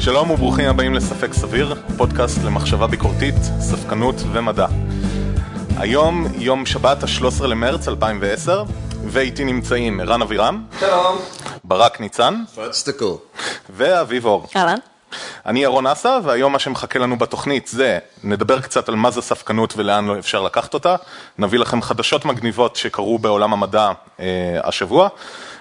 שלום וברוכים הבאים לספק סביר, פודקאסט למחשבה ביקורתית, ספקנות ומדע. היום יום שבת ה-13 למרץ 2010, ואיתי נמצאים ערן אבירם, שלום. ברק ניצן, פרצטקל. ואביב אור. אהלן. אני ירון אסה, והיום מה שמחכה לנו בתוכנית זה, נדבר קצת על מה זה ספקנות ולאן לא אפשר לקחת אותה, נביא לכם חדשות מגניבות שקרו בעולם המדע אה, השבוע,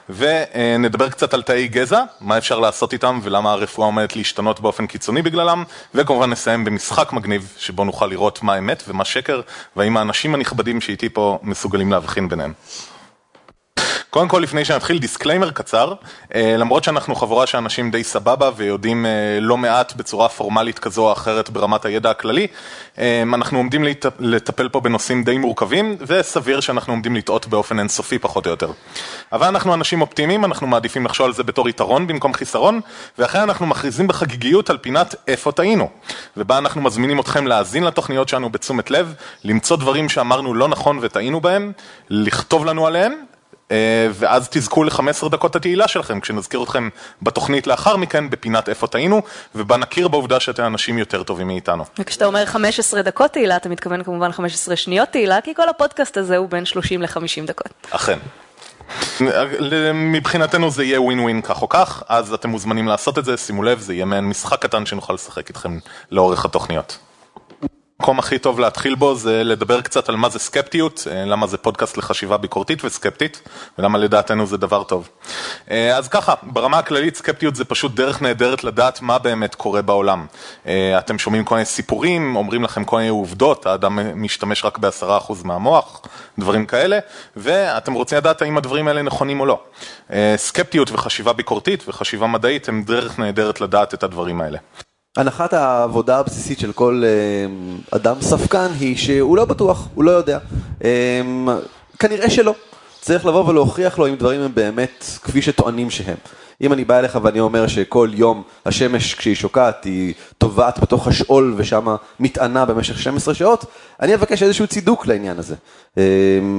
ונדבר קצת על תאי גזע, מה אפשר לעשות איתם ולמה הרפואה עומדת להשתנות באופן קיצוני בגללם, וכמובן נסיים במשחק מגניב שבו נוכל לראות מה אמת ומה שקר, והאם האנשים הנכבדים שאיתי פה מסוגלים להבחין ביניהם. קודם כל, לפני שנתחיל, דיסקליימר קצר, אה, למרות שאנחנו חבורה של אנשים די סבבה ויודעים אה, לא מעט בצורה פורמלית כזו או אחרת ברמת הידע הכללי, אה, אנחנו עומדים. לטפל פה בנושאים די מורכבים, וסביר שאנחנו עומדים לטעות באופן אינסופי פחות או יותר. אבל אנחנו אנשים אופטימיים, אנחנו מעדיפים לחשוב על זה בתור יתרון במקום חיסרון, ואחרי אנחנו מכריזים בחגיגיות על פינת איפה טעינו, ובה אנחנו מזמינים אתכם להאזין לתוכניות שלנו בתשומת לב, למצוא דברים שאמרנו לא נכון וטעינו בהם, לכתוב לנו עליהם, ואז תזכו ל-15 דקות התהילה שלכם, כשנזכיר אתכם בתוכנית לאחר מכן, בפינת איפה טעינו, ובה נכיר בעובדה שאתם אנשים יותר טובים מאיתנו. וכשאתה אומר 15 דקות תהילה, אתה מתכוון כמובן 15 שניות תהילה, כי כל הפודקאסט הזה הוא בין 30 ל-50 דקות. אכן. מבחינתנו זה יהיה ווין ווין כך או כך, אז אתם מוזמנים לעשות את זה, שימו לב, זה יהיה מעין משחק קטן שנוכל לשחק איתכם לאורך התוכניות. המקום הכי טוב להתחיל בו זה לדבר קצת על מה זה סקפטיות, אה, למה זה פודקאסט לחשיבה ביקורתית וסקפטית, ולמה לדעתנו זה דבר טוב. אה, אז ככה, ברמה הכללית סקפטיות זה פשוט דרך נהדרת לדעת מה באמת קורה בעולם. אה, אתם שומעים כל מיני סיפורים, אומרים לכם כל מיני עובדות, האדם משתמש רק בעשרה אחוז מהמוח, דברים כאלה, ואתם רוצים לדעת האם הדברים האלה נכונים או לא. סקפטיות וחשיבה ביקורתית וחשיבה מדעית הם דרך נהדרת לדעת את הדברים האלה. הנחת העבודה הבסיסית של כל אה, אדם ספקן היא שהוא לא בטוח, הוא לא יודע. אה, כנראה שלא. צריך לבוא ולהוכיח לו אם דברים הם באמת כפי שטוענים שהם. אם אני בא אליך ואני אומר שכל יום השמש כשהיא שוקעת היא טובעת בתוך השאול ושם מתענה במשך 12 שעות, אני אבקש איזשהו צידוק לעניין הזה. אה,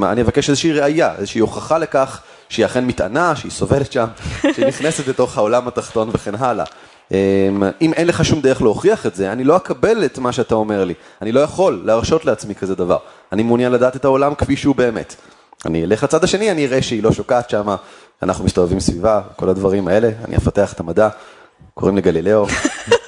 אני אבקש איזושהי ראייה, איזושהי הוכחה לכך שהיא אכן מתענה, שהיא סובלת שם, שהיא נכנסת לתוך העולם התחתון וכן הלאה. אמ, אם אין לך שום דרך להוכיח את זה, אני לא אקבל את מה שאתה אומר לי. אני לא יכול להרשות לעצמי כזה דבר. אני מעוניין לדעת את העולם כפי שהוא באמת. אני אלך לצד השני, אני אראה שהיא לא שוקעת שם, אנחנו מסתובבים סביבה, כל הדברים האלה, אני אפתח את המדע, קוראים לגלילאו.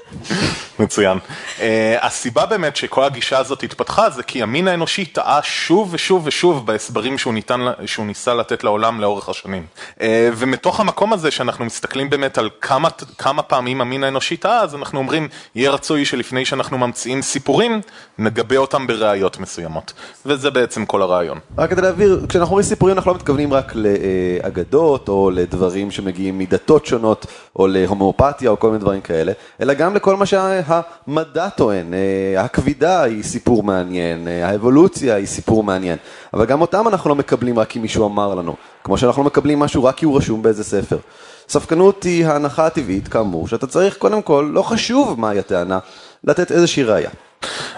מצוין. Uh, הסיבה באמת שכל הגישה הזאת התפתחה זה כי המין האנושי טעה שוב ושוב ושוב בהסברים שהוא, ניתן, שהוא ניסה לתת לעולם לאורך השנים. Uh, ומתוך המקום הזה שאנחנו מסתכלים באמת על כמה, כמה פעמים המין האנושי טעה, אז אנחנו אומרים, יהיה רצוי שלפני שאנחנו ממציאים סיפורים, נגבה אותם בראיות מסוימות. וזה בעצם כל הרעיון. רק כדי להבהיר, כשאנחנו אומרים סיפורים אנחנו לא מתכוונים רק לאגדות או לדברים שמגיעים מדתות שונות או להומואפתיה או כל מיני דברים כאלה, אלא גם לכל מה שה... טוען, אה, הכבידה היא סיפור מעניין, אה, האבולוציה היא סיפור מעניין, אבל גם אותם אנחנו לא מקבלים רק כי מישהו אמר לנו, כמו שאנחנו לא מקבלים משהו רק כי הוא רשום באיזה ספר. ספקנות היא ההנחה הטבעית, כאמור, שאתה צריך קודם כל, לא חשוב מהי הטענה, לתת איזושהי ראייה.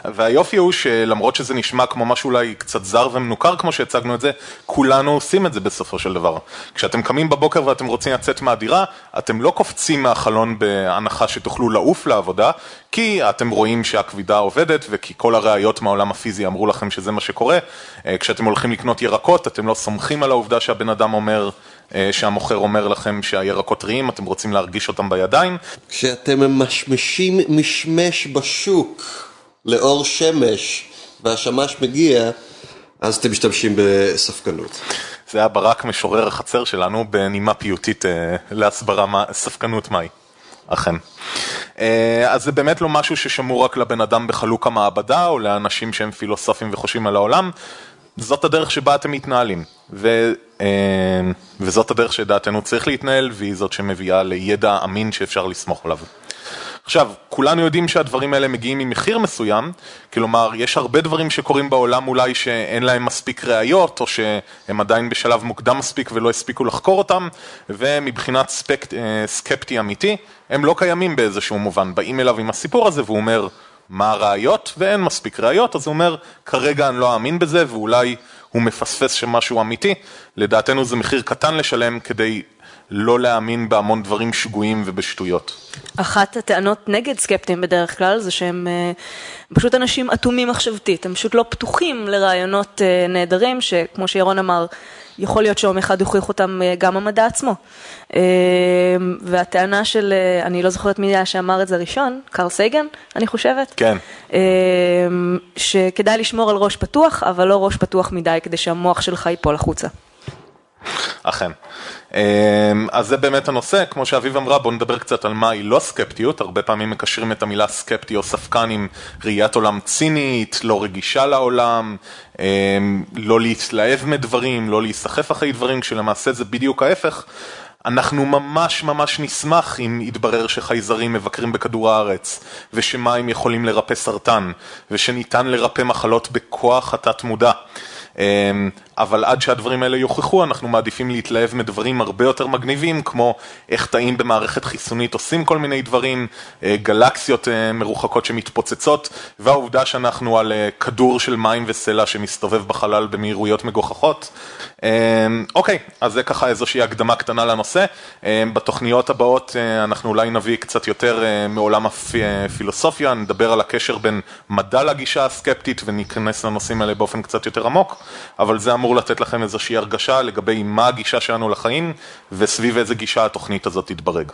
והיופי הוא שלמרות שזה נשמע כמו משהו אולי קצת זר ומנוכר כמו שהצגנו את זה, כולנו עושים את זה בסופו של דבר. כשאתם קמים בבוקר ואתם רוצים לצאת מהדירה, אתם לא קופצים מהחלון בהנחה שתוכלו לעוף לעבודה, כי אתם רואים שהכבידה עובדת וכי כל הראיות מהעולם הפיזי אמרו לכם שזה מה שקורה. אה, כשאתם הולכים לקנות ירקות, אתם לא סומכים על העובדה שהבן אדם אומר... אה, שהמוכר אומר לכם שהירקות טריים, אתם רוצים להרגיש אותם בידיים. כשאתם ממשמשים משמש בשוק, לאור שמש והשמש מגיע, אז אתם משתמשים בספקנות. זה היה ברק משורר החצר שלנו בנימה פיוטית אה, להסברה מה, ספקנות מהי. אכן. אה, אז זה באמת לא משהו ששמור רק לבן אדם בחלוק המעבדה או לאנשים שהם פילוסופים וחושבים על העולם, זאת הדרך שבה אתם מתנהלים. ו, אה, וזאת הדרך שדעתנו צריך להתנהל והיא זאת שמביאה לידע אמין שאפשר לסמוך עליו. עכשיו, כולנו יודעים שהדברים האלה מגיעים ממחיר מסוים, כלומר, יש הרבה דברים שקורים בעולם אולי שאין להם מספיק ראיות, או שהם עדיין בשלב מוקדם מספיק ולא הספיקו לחקור אותם, ומבחינת ספקט, אה, סקפטי אמיתי, הם לא קיימים באיזשהו מובן. באים אליו עם הסיפור הזה והוא אומר, מה הראיות? ואין מספיק ראיות, אז הוא אומר, כרגע אני לא אאמין בזה, ואולי הוא מפספס שמשהו אמיתי. לדעתנו זה מחיר קטן לשלם כדי לא להאמין בהמון דברים שגויים ובשטויות. אחת הטענות נגד סקפטים בדרך כלל זה שהם אה, פשוט אנשים אטומים מחשבתית, הם פשוט לא פתוחים לרעיונות אה, נהדרים, שכמו שירון אמר, יכול להיות שיום אחד יוכיח אותם אה, גם המדע עצמו. והטענה של, אני לא זוכרת מי היה שאמר את זה ראשון, קרל סייגן, אני חושבת. כן. שכדאי לשמור על ראש פתוח, אבל לא ראש פתוח מדי כדי שהמוח שלך ייפול החוצה. אכן. אמ, אז זה באמת הנושא, כמו שאביב אמרה, בואו נדבר קצת על מהי לא סקפטיות, הרבה פעמים מקשרים את המילה סקפטי או ספקן עם ראיית עולם צינית, לא רגישה לעולם, אמ, לא להתלהב מדברים, לא להיסחף אחרי דברים, כשלמעשה זה בדיוק ההפך. אנחנו ממש ממש נשמח אם יתברר שחייזרים מבקרים בכדור הארץ, ושמים יכולים לרפא סרטן, ושניתן לרפא מחלות בכוח התת מודע. אבל עד שהדברים האלה יוכחו, אנחנו מעדיפים להתלהב מדברים הרבה יותר מגניבים, כמו איך תאים במערכת חיסונית עושים כל מיני דברים, אה, גלקסיות אה, מרוחקות שמתפוצצות, והעובדה שאנחנו על אה, כדור של מים וסלע שמסתובב בחלל במהירויות מגוחכות. אוקיי, אז זה ככה איזושהי הקדמה קטנה לנושא. בתוכניות הבאות אנחנו אולי נביא קצת יותר מעולם הפילוסופיה, נדבר על הקשר בין מדע לגישה הסקפטית וניכנס לנושאים האלה באופן קצת יותר עמוק, אבל זה אמור לתת לכם איזושהי הרגשה לגבי מה הגישה שלנו לחיים וסביב איזה גישה התוכנית הזאת תתברג.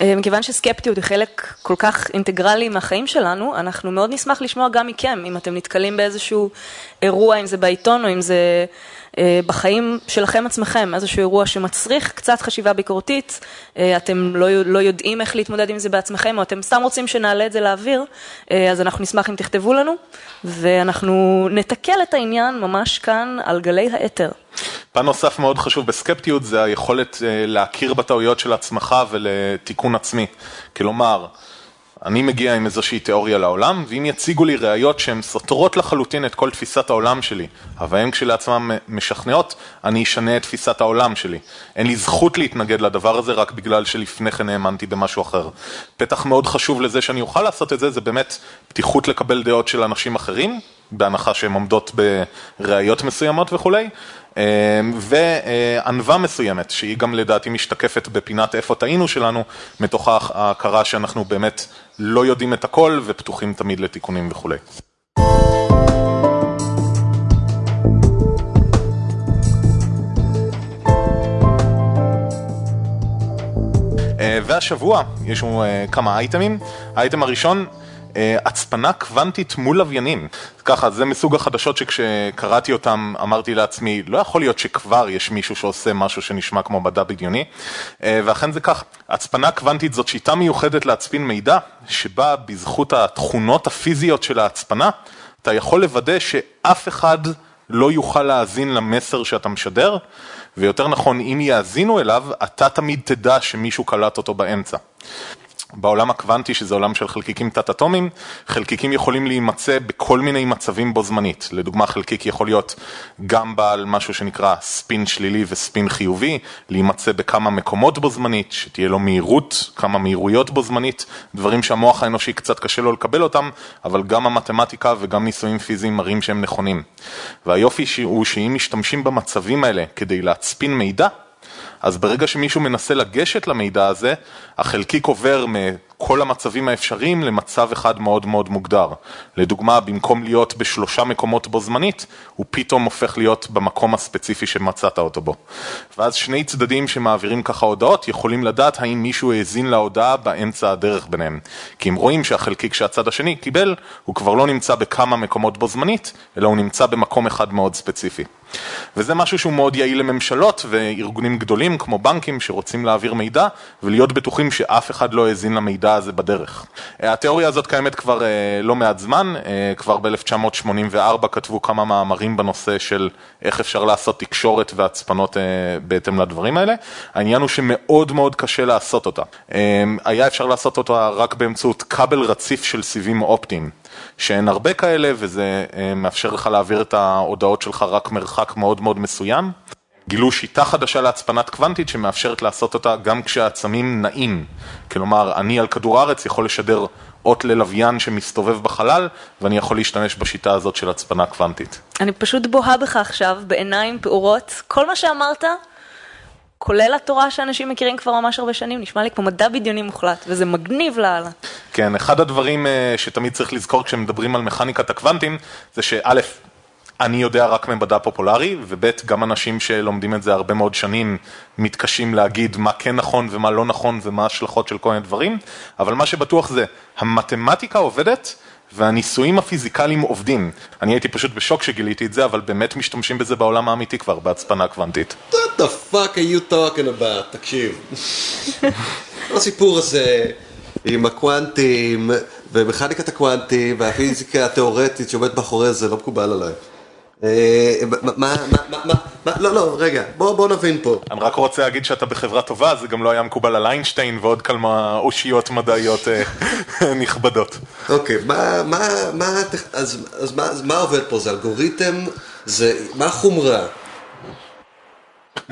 אה, מכיוון שסקפטיות היא חלק כל כך אינטגרלי מהחיים שלנו, אנחנו מאוד נשמח לשמוע גם מכם, אם אתם נתקלים באיזשהו אירוע, אם זה בעיתון או אם זה בחיים שלכם עצמכם, איזשהו אירוע שמצריך קצת חשיבה ביקורתית, אה, אתם לא, לא יודעים איך להתמודד עם זה בעצמכם, או אתם סתם רוצים שנעלה את זה לאוויר, אז אנחנו נשמח אם תכתבו לנו, ואנחנו נתקל את העניין ממש כאן על גלי האתר. פן נוסף מאוד חשוב בסקפטיות זה היכולת אה, להכיר בטעויות של עצמך ולתיקון עצמי. כלומר, אני מגיע עם איזושהי תיאוריה לעולם, ואם יציגו לי ראיות שהן סותרות לחלוטין את כל תפיסת העולם שלי, אבל הן כשלעצמן משכנעות, אני אשנה את תפיסת העולם שלי. אין לי זכות להתנגד לדבר הזה רק בגלל שלפני כן האמנתי במשהו אחר. פתח מאוד חשוב לזה שאני אוכל לעשות את זה, זה באמת פתיחות לקבל דעות של אנשים אחרים, בהנחה שהן עומדות בראיות מסוימות וכולי, אמ, וענווה מסוימת, שהיא גם לדעתי משתקפת בפינת איפה טעינו שלנו, מתוך ההכרה שאנחנו באמת לא יודעים את הכל ופתוחים תמיד לתיקונים וכולי. אה, והשבוע יש לנו אה, כמה אייטמים. האייטם הראשון הצפנה קוונטית מול לוויינים. ככה, זה מסוג החדשות שכשקראתי אותם אמרתי לעצמי, לא יכול להיות שכבר יש מישהו שעושה משהו שנשמע כמו מדע בדיוני, אה, ואכן זה כך. הצפנה קוונטית זאת שיטה מיוחדת להצפין מידע, שבה בזכות התכונות הפיזיות של ההצפנה, אתה יכול לוודא שאף אחד לא יוכל להאזין למסר שאתה משדר, ויותר נכון, אם יאזינו אליו, אתה תמיד תדע שמישהו קלט אותו באמצע. בעולם הקוונטי, שזה עולם של חלקיקים תת-אטומיים, חלקיקים יכולים להימצא בכל מיני מצבים בו זמנית. לדוגמה, חלקיק יכול להיות גם בעל משהו שנקרא ספין שלילי וספין חיובי, להימצא בכמה מקומות בו זמנית, שתהיה לו מהירות, כמה מהירויות בו זמנית, דברים שהמוח האנושי קצת קשה לו לקבל אותם, אבל גם המתמטיקה וגם ניסויים פיזיים מראים שהם נכונים. והיופי הוא שאם משתמשים במצבים האלה כדי להצפין מידע, אז ברגע שמישהו מנסה לגשת למידע הזה, החלקיק עובר מכל המצבים האפשריים למצב אחד מאוד מאוד מוגדר. לדוגמה, במקום להיות בשלושה מקומות בו זמנית, הוא פתאום הופך להיות במקום הספציפי שמצאת אותו בו. ואז שני צדדים שמעבירים ככה הודעות יכולים לדעת האם מישהו האזין להודעה באמצע הדרך ביניהם. כי אם רואים שהחלקיק שהצד השני קיבל, הוא כבר לא נמצא בכמה מקומות בו זמנית, אלא הוא נמצא במקום אחד מאוד ספציפי. וזה משהו שהוא מאוד יעיל לממשלות וארגונים גדולים כמו בנקים שרוצים להעביר מידע ולהיות בטוחים שאף אחד לא האזין למידע הזה בדרך. התיאוריה הזאת קיימת כבר אה, לא מעט זמן, אה, כבר ב-1984 כתבו כמה מאמרים בנושא של איך אפשר לעשות תקשורת והצפנות אה, בהתאם לדברים האלה. העניין הוא שמאוד מאוד קשה לעשות אותה. היה אפשר לעשות אותה רק באמצעות כבל רציף של סיבים אופטיים. שאין הרבה כאלה וזה אה, מאפשר לך להעביר את ההודעות שלך רק מרחק מאוד מאוד מסוים. גילו שיטה חדשה להצפנת קוונטית שמאפשרת לעשות אותה גם כשהעצמים נעים. כלומר, אני על כדור הארץ יכול לשדר אות ללוויין שמסתובב בחלל, ואני יכול להשתמש בשיטה הזאת של הצפנה קוונטית. אני פשוט בוהה בך עכשיו, בעיניים פעורות. כל מה שאמרת כולל התורה שאנשים מכירים כבר ממש הרבה שנים, נשמע לי כמו מדע בדיוני מוחלט, וזה מגניב לאללה. כן, אחד הדברים אה, שתמיד צריך לזכור כשמדברים על מכניקת הקוונטים, זה שא', אני יודע רק ממדע פופולרי, וב', גם אנשים שלומדים את זה הרבה מאוד שנים מתקשים להגיד מה כן נכון ומה לא נכון ומה ההשלכות של כל מיני דברים, אבל מה שבטוח זה, המתמטיקה עובדת והניסויים הפיזיקליים עובדים. אני הייתי פשוט בשוק שגיליתי את זה, אבל באמת משתמשים בזה בעולם האמיתי כבר, בהצפנה קוונטית. What the fuck are you talking about? תקשיב. הסיפור הזה עם הקוונטים ומכניקת הקוונטים והפיזיקה התיאורטית שעומדת מאחורי זה לא מקובל עליי. אה, מה, מה, מה, לא, לא, רגע, בוא, בוא נבין פה. אני רק רוצה להגיד שאתה בחברה טובה, זה גם לא היה מקובל על איינשטיין ועוד כמה אושיות מדעיות אה, נכבדות. אוקיי, מה, מה, מה, הטכ- אז, אז, מה, אז מה עובד פה? זה אלגוריתם? זה, מה החומרה?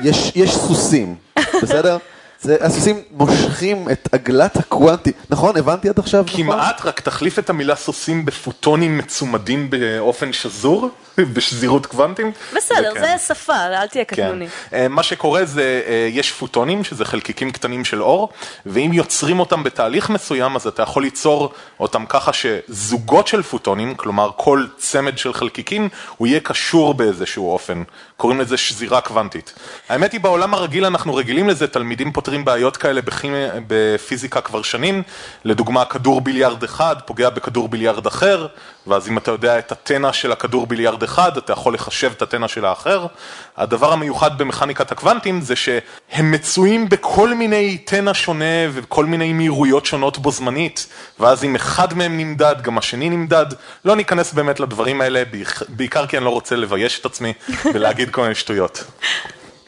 יש, יש סוסים, בסדר? זה, הסוסים מושכים את עגלת הקוונטי, נכון? הבנתי עד עכשיו, נכון? כמעט, רק תחליף את המילה סוסים בפוטונים מצומדים באופן שזור, בשזירות קוונטים. בסדר, וכן. זה שפה, אל תהיה כן. קטנוני. אה, מה שקורה זה, אה, יש פוטונים, שזה חלקיקים קטנים של אור, ואם יוצרים אותם בתהליך מסוים, אז אתה יכול ליצור אותם ככה שזוגות של פוטונים, כלומר כל צמד של חלקיקים, הוא יהיה קשור באיזשהו אופן. קוראים לזה שזירה קוונטית. האמת היא, בעולם הרגיל אנחנו רגילים לזה, תלמידים פותרים בעיות כאלה בפיזיקה כבר שנים. לדוגמה, כדור ביליארד אחד פוגע בכדור ביליארד אחר, ואז אם אתה יודע את התנע של הכדור ביליארד אחד, אתה יכול לחשב את התנע של האחר. הדבר המיוחד במכניקת הקוונטים זה שהם מצויים בכל מיני תנע שונה וכל מיני מהירויות שונות בו זמנית, ואז אם אחד מהם נמדד, גם השני נמדד. לא ניכנס באמת לדברים האלה, בעיקר כי אני לא רוצה לבייש את עצמי ולהגיד כל מיני שטויות.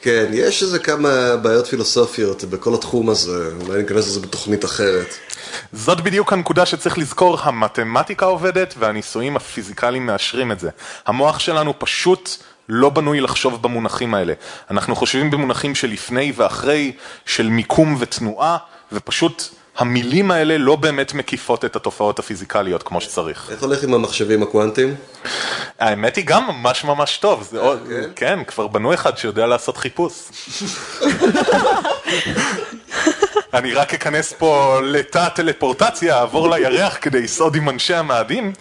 כן, יש איזה כמה בעיות פילוסופיות בכל התחום הזה, אולי ניכנס לזה בתוכנית אחרת. זאת בדיוק הנקודה שצריך לזכור, המתמטיקה עובדת והניסויים הפיזיקליים מאשרים את זה. המוח שלנו פשוט לא בנוי לחשוב במונחים האלה. אנחנו חושבים במונחים של לפני ואחרי, של מיקום ותנועה, ופשוט המילים האלה לא באמת מקיפות את התופעות הפיזיקליות כמו שצריך. איך הולך עם המחשבים הקוונטיים? האמת היא גם ממש ממש טוב, זה עוד, כן, כבר בנו אחד שיודע לעשות חיפוש. אני רק אכנס פה לתא טלפורטציה, אעבור לירח כדי לסעוד עם אנשי המאדים,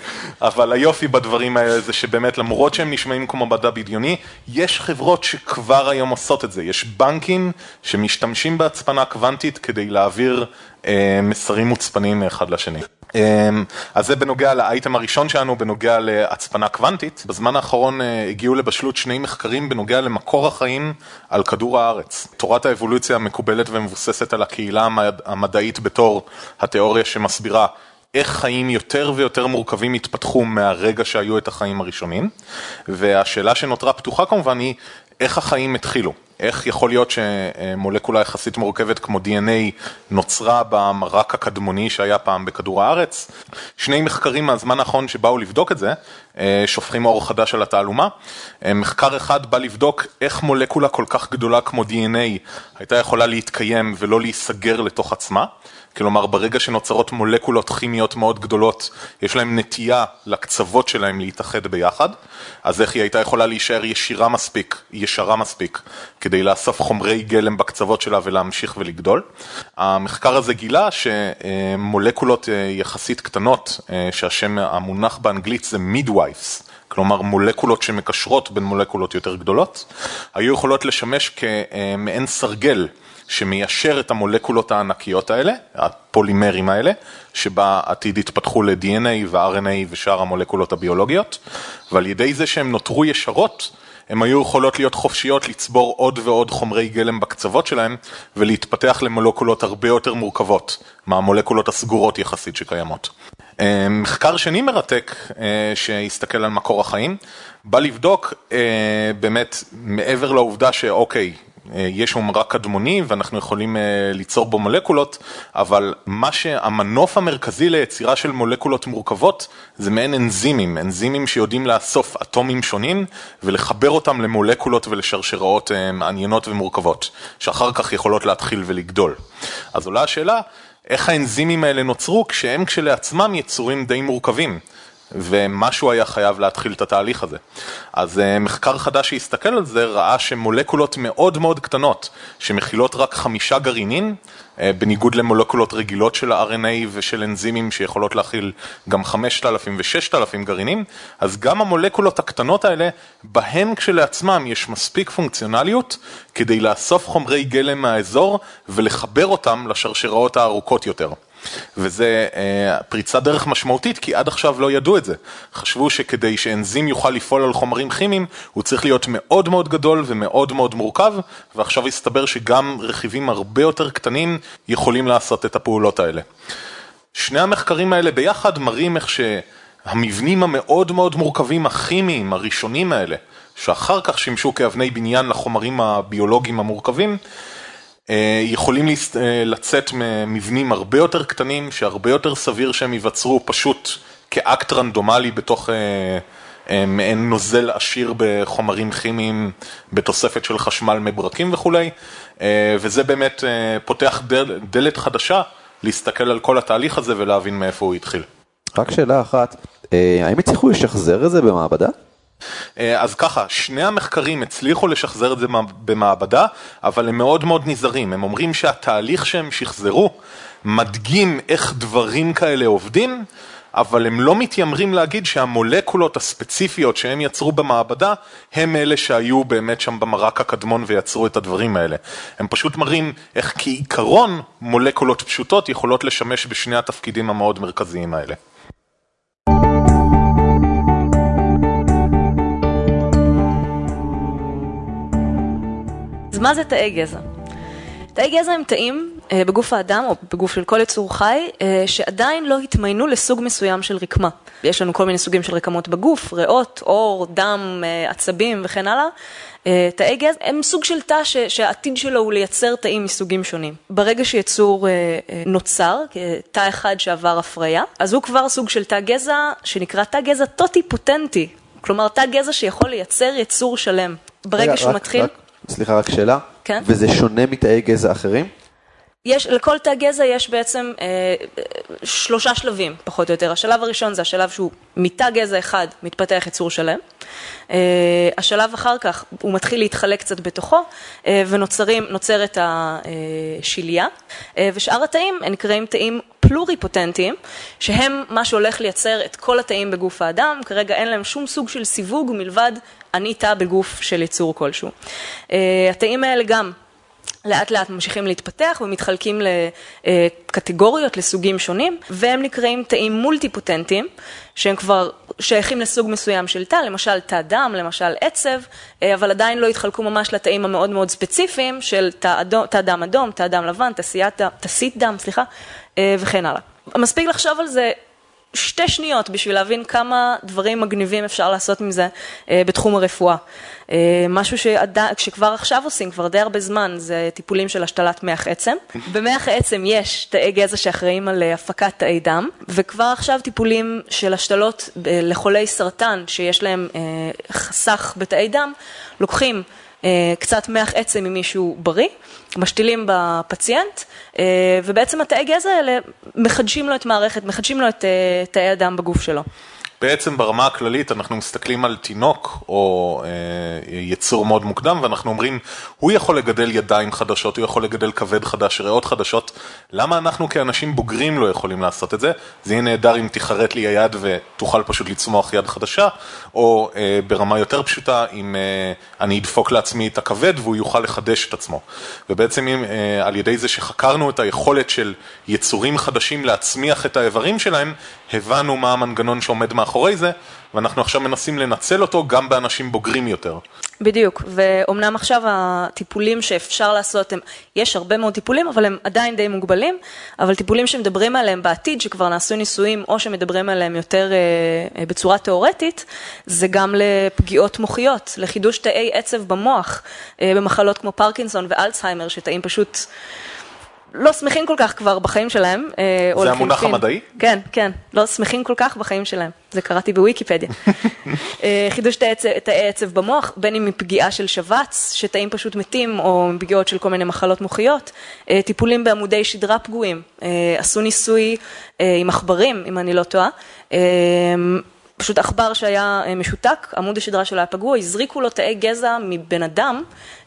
אבל היופי בדברים האלה זה שבאמת למרות שהם נשמעים כמו מדע בדיוני, יש חברות שכבר היום עושות את זה, יש בנקים שמשתמשים בהצפנה קוונטית כדי להעביר אה, מסרים מוצפנים מאחד לשני. אמ, אז זה בנוגע לאייטם הראשון שלנו, בנוגע להצפנה קוונטית. בזמן האחרון אה, הגיעו לבשלות שני מחקרים בנוגע למקור החיים על כדור הארץ. תורת האבולוציה מקובלת ומבוססת על הקהילה המד- המדעית בתור התיאוריה שמסבירה איך חיים יותר ויותר מורכבים התפתחו מהרגע שהיו את החיים הראשונים. והשאלה שנותרה פתוחה כמובן היא, איך החיים התחילו? איך יכול להיות שמולקולה יחסית מורכבת כמו DNA נוצרה במרק הקדמוני שהיה פעם בכדור הארץ? שני מחקרים מהזמן האחרון שבאו לבדוק את זה, אה, שופכים אור חדש על התעלומה. אה, מחקר אחד בא לבדוק איך מולקולה כל כך גדולה כמו DNA הייתה יכולה להתקיים ולא להיסגר לתוך עצמה. כלומר, ברגע שנוצרות מולקולות כימיות מאוד גדולות, יש להן נטייה לקצוות שלהן להתאחד ביחד, אז איך היא הייתה יכולה להישאר ישירה מספיק, ישרה מספיק, כדי לאסוף חומרי גלם בקצוות שלה ולהמשיך ולגדול. המחקר הזה גילה שמולקולות אה, יחסית קטנות, אה, שהשם המונח באנגלית זה midwives, כלומר מולקולות שמקשרות בין מולקולות יותר גדולות, היו יכולות לשמש כמעין סרגל. שמיישר את המולקולות הענקיות האלה, הפולימרים האלה, שבעתיד התפתחו ל-DNA ו-RNA ושאר המולקולות הביולוגיות, ועל ידי זה שהן נותרו ישרות, הן היו יכולות להיות חופשיות לצבור עוד ועוד חומרי גלם בקצוות שלהן ולהתפתח למולקולות הרבה יותר מורכבות מהמולקולות הסגורות יחסית שקיימות. אה, מחקר שני מרתק אה, שהסתכל על מקור החיים, בא לבדוק אה, באמת מעבר לעובדה שאוקיי, יש שם רק קדמוני ואנחנו יכולים אה, ליצור בו מולקולות, אבל מה שהמנוף המרכזי ליצירה של מולקולות מורכבות זה מעין אנזימים, אנזימים שיודעים לאסוף אטומים שונים ולחבר אותם למולקולות ולשרשראות אה, מעניינות ומורכבות, שאחר כך יכולות להתחיל ולגדול. אז עולה השאלה, איך האנזימים האלה נוצרו כשהם כשלעצמם יצורים די מורכבים? ומשהו היה חייב להתחיל את התהליך הזה. אז אה, מחקר חדש שהסתכל על זה ראה שמולקולות מאוד מאוד קטנות, שמכילות רק חמישה גרעינים, אה, בניגוד למולקולות רגילות של ה-RNA ושל אנזימים שיכולות להכיל גם 5,000 ו-6,000 גרעינים, אז גם המולקולות הקטנות האלה, בהן כשלעצמם יש מספיק פונקציונליות כדי לאסוף חומרי גלם מהאזור ולחבר אותם לשרשראות הארוכות יותר. וזה אה, פריצת דרך משמעותית, כי עד עכשיו לא ידעו את זה. חשבו שכדי שאנזים יוכל לפעול על חומרים כימיים, הוא צריך להיות מאוד מאוד גדול ומאוד מאוד מורכב, ועכשיו הסתבר שגם רכיבים הרבה יותר קטנים יכולים לעשות את הפעולות האלה. שני המחקרים האלה ביחד מראים איך שהמבנים המאוד מאוד מורכבים הכימיים הראשונים האלה, שאחר כך שימשו כאבני בניין לחומרים הביולוגיים המורכבים, יכולים אה, לצאת ממבנים הרבה יותר קטנים, שהרבה יותר סביר שהם ייווצרו פשוט כאקט רנדומלי בתוך אה, מעין נוזל עשיר בחומרים כימיים בתוספת של חשמל מברקים וכולי, וזה באמת פותח דל, דלת חדשה להסתכל על כל התהליך הזה ולהבין מאיפה הוא התחיל. רק שאלה אחת, האם הצליחו לשחזר את זה במעבדה? אה, אז ככה, שני המחקרים הצליחו לשחזר את זה במעבדה, אבל הם מאוד מאוד נזהרים. הם אומרים שהתהליך שהם שחזרו מדגים איך דברים כאלה עובדים, אבל הם לא מתיימרים להגיד שהמולקולות הספציפיות שהם יצרו במעבדה, הם אלה שהיו באמת שם במרק הקדמון ויצרו את הדברים האלה. הם פשוט מראים איך כעיקרון מולקולות פשוטות יכולות לשמש בשני התפקידים המאוד מרכזיים האלה. מה זה תאי גזע? תאי גזע הם תאים אה, בגוף האדם או בגוף של כל יצור חי אה, שעדיין לא התמיינו לסוג מסוים של רקמה. יש לנו כל מיני סוגים של רקמות בגוף, ריאות, עור, דם, אה, עצבים וכן הלאה. תאי גזע הם סוג של תא שהעתיד שלו הוא לייצר תאים מסוגים שונים. ברגע שיצור נוצר, תא אחד שעבר הפריה, אז הוא כבר סוג של תא גזע שנקרא תא גזע טוטי-פוטנטי. כלומר, תא גזע שיכול לייצר יצור שלם. ברגע שהוא מתחיל... רק, סליחה, רק שאלה. כן. וזה שונה מתאי גזע אחרים? יש, לכל תא גזע יש בעצם אה, שלושה שלבים, פחות או יותר. השלב הראשון זה השלב שהוא מתא גזע אחד מתפתח יצור שלם. אה, השלב אחר כך, הוא מתחיל להתחלק קצת בתוכו, אה, ונוצרת השליה. אה, ושאר התאים הם נקראים תאים פלוריפוטנטיים, שהם מה שהולך לייצר את כל התאים בגוף האדם. כרגע אין להם שום סוג של סיווג מלבד אני תא בגוף של יצור כלשהו. אה, התאים האלה גם לאט לאט ממשיכים להתפתח ומתחלקים לקטגוריות, לסוגים שונים, והם נקראים תאים מולטי-פוטנטיים, שהם כבר שייכים לסוג מסוים של תא, למשל תא דם, למשל עצב, אה, אבל עדיין לא התחלקו ממש לתאים המאוד מאוד ספציפיים של תא, אדום, תא דם אדום, תא דם לבן, תסית דם, סליחה, אה, וכן הלאה. מספיק לחשוב על זה שתי שניות בשביל להבין כמה דברים מגניבים אפשר לעשות עם זה אה, בתחום הרפואה. אה, משהו שעד, שכבר עכשיו עושים, כבר די הרבה זמן, זה טיפולים של השתלת מח עצם. במח עצם יש תאי גזע שאחראים על אה, הפקת תאי דם, וכבר עכשיו טיפולים של השתלות לחולי סרטן שיש להם חסך בתאי דם, לוקחים קצת מח עצם ממישהו בריא, משתילים בפציינט, אה, ובעצם התאי גזע האלה מחדשים לו את מערכת, מחדשים לו את אה, תאי הדם בגוף שלו. בעצם ברמה הכללית אנחנו מסתכלים על תינוק או אה, יצור מאוד מוקדם ואנחנו אומרים, הוא יכול לגדל ידיים חדשות, הוא יכול לגדל כבד חדש, ריאות חדשות, למה אנחנו כאנשים בוגרים לא יכולים לעשות את זה? זה יהיה נהדר אם תיחרט לי היד ותוכל פשוט לצמוח יד חדשה, או אה, ברמה יותר פשוטה, אם אה, אני אדפוק לעצמי את הכבד והוא יוכל לחדש את עצמו. ובעצם אם, אה, על ידי זה שחקרנו את היכולת של יצורים חדשים להצמיח את האיברים שלהם, הבנו מה המנגנון שעומד מאחורי זה, ואנחנו עכשיו מנסים לנצל אותו גם באנשים בוגרים יותר. בדיוק, ואומנם עכשיו הטיפולים שאפשר לעשות, הם, יש הרבה מאוד טיפולים, אבל הם עדיין די מוגבלים, אבל טיפולים שמדברים עליהם בעתיד, שכבר נעשו ניסויים, או שמדברים עליהם יותר אה, בצורה תיאורטית, זה גם לפגיעות מוחיות, לחידוש תאי עצב במוח, אה, במחלות כמו פרקינסון ואלצהיימר, שתאים פשוט... לא שמחים כל כך כבר בחיים שלהם. אה, זה המונח המדעי? כן, כן, לא שמחים כל כך בחיים שלהם. זה קראתי בוויקיפדיה. אה, חידוש תאי עצב במוח, בין אם מפגיעה של שבץ, שתאים פשוט מתים, או מפגיעות של כל מיני מחלות מוחיות, אה, טיפולים בעמודי שדרה פגועים, עשו ניסוי עם עכברים, אם אני לא טועה. פשוט עכבר שהיה אה, משותק, עמוד השדרה שלו היה פגוע, הזריקו לו תאי גזע מבן אדם,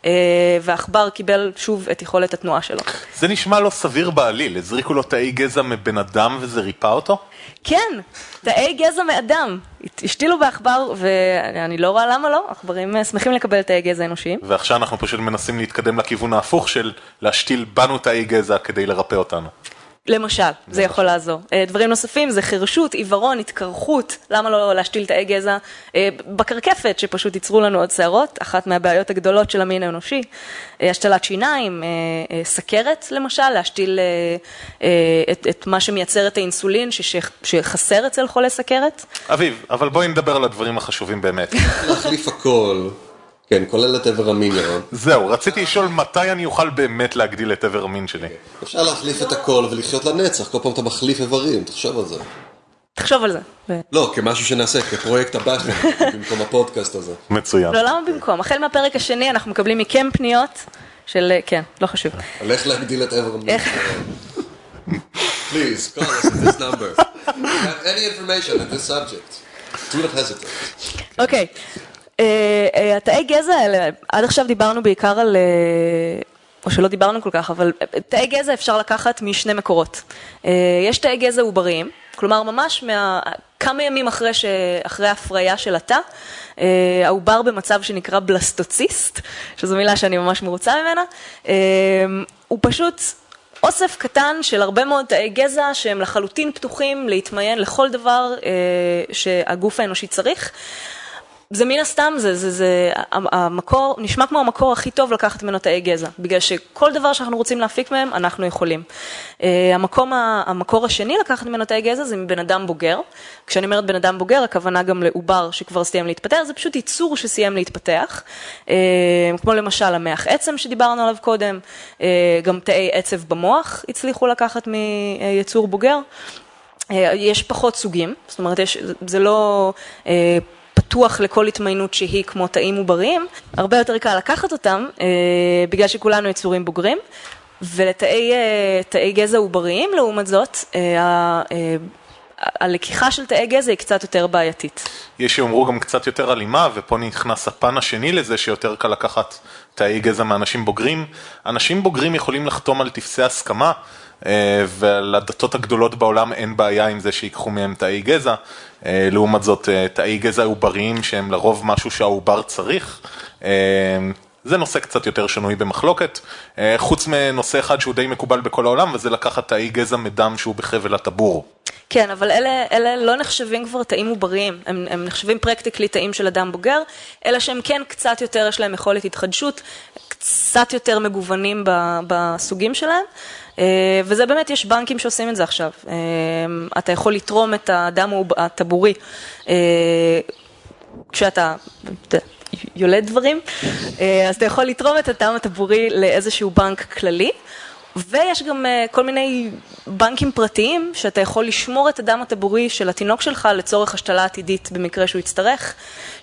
אה, והעכבר קיבל שוב את יכולת התנועה שלו. זה נשמע לא סביר בעליל, הזריקו לו תאי גזע מבן אדם וזה ריפא אותו? כן, תאי גזע מאדם. השתילו בעכבר, ואני לא רואה למה לא, עכברים אה, שמחים לקבל תאי גזע אנושיים. ועכשיו אנחנו פשוט מנסים להתקדם לכיוון ההפוך של להשתיל בנו תאי גזע כדי לרפא אותנו. למשל, זה יכול לעזור. אה, דברים נוספים זה חירשות, עיוורון, התקרחות, למה לא להשתיל תאי גזע אה, בקרקפת, שפשוט ייצרו לנו עוד שערות, אחת מהבעיות הגדולות של המין האנושי, אה, השתלת שיניים, סכרת למשל, להשתיל את, את מה שמייצר את האינסולין שחסר אצל חולי סכרת. אביב, אבל בואי נדבר על הדברים החשובים באמת. להחליף הכל. כן, כולל את איבר המין, ירון. זהו, רציתי לשאול מתי אני אוכל באמת להגדיל את איבר המין שלי. אפשר להחליף את הכל ולחיות לנצח, כל פעם אתה מחליף איברים, תחשוב על זה. תחשוב על זה. לא, כמשהו שנעשה, כפרויקט הבא שלנו, במקום הפודקאסט הזה. מצוין. לא, למה במקום? החל מהפרק השני אנחנו מקבלים מכם פניות של, כן, לא חשוב. על איך להגדיל את איבר המין. Please, call us at this number. Any information on this subject, do not hesitate. אוקיי. אה, אה, התאי גזע האלה, עד עכשיו דיברנו בעיקר על, אה, או שלא דיברנו כל כך, אבל תאי גזע אפשר לקחת משני מקורות. יש תאי גזע עובריים, כלומר ממש מה, כמה ימים אחרי ההפריה של התא, העובר במצב שנקרא בלסטוציסט, שזו מילה שאני ממש מרוצה ממנה, הוא פשוט אוסף קטן של הרבה מאוד תאי גזע שהם לחלוטין פתוחים להתמיין לכל דבר שהגוף האנושי צריך. זה מן הסתם, זה, זה, זה המקור, נשמע כמו המקור הכי טוב לקחת ממנו תאי גזע, בגלל שכל דבר שאנחנו רוצים להפיק מהם, אנחנו יכולים. Uh, המקום, המקור השני לקחת ממנו תאי גזע זה מבן אדם בוגר. כשאני אומרת בן אדם בוגר, הכוונה גם לעובר שכבר סיים להתפתח, זה פשוט ייצור שסיים להתפתח. Uh, כמו למשל המח עצם שדיברנו עליו קודם, uh, גם תאי עצב במוח הצליחו לקחת מיצור בוגר. יש פחות סוגים, זאת אומרת, יש, זה לא... פתוח לכל התמיינות שהיא כמו תאים עובריים, הרבה יותר קל לקחת אותם, אה, בגלל שכולנו יצורים בוגרים, ולתאי אה, גזע עובריים, לעומת זאת, אה, הלקיחה של תאי גזע היא קצת יותר בעייתית. יש שיאמרו גם קצת יותר אלימה, ופה נכנס הפן השני לזה שיותר קל לקחת תאי גזע מאנשים בוגרים. אנשים בוגרים יכולים לחתום על טפסי הסכמה. אה, ולדתות הגדולות בעולם אין בעיה עם זה שיקחו מהם תאי גזע. אה, לעומת זאת, אה, תאי גזע עובריים שהם לרוב משהו שהעובר צריך. זה נושא קצת יותר שנוי במחלוקת, חוץ מנושא אחד שהוא די מקובל בכל העולם, וזה לקחת תאי גזע מדם שהוא בחבל הטבור. כן, אבל אלה, אלה לא נחשבים כבר תאים עובריים, הם, הם נחשבים פרקטיקלי תאים של אדם בוגר, אלא שהם כן קצת יותר, יש להם יכולת התחדשות, קצת יותר מגוונים בסוגים שלהם. אה, וזה באמת, יש בנקים שעושים את זה עכשיו. אה, אתה יכול לתרום את הדם הטבורי אה, כשאתה יולד דברים, אז אתה יכול לתרום את הדם הטבורי לאיזשהו בנק כללי. ויש גם uh, כל מיני בנקים פרטיים שאתה יכול לשמור את הדם הטבורי של התינוק שלך לצורך השתלה עתידית במקרה שהוא יצטרך,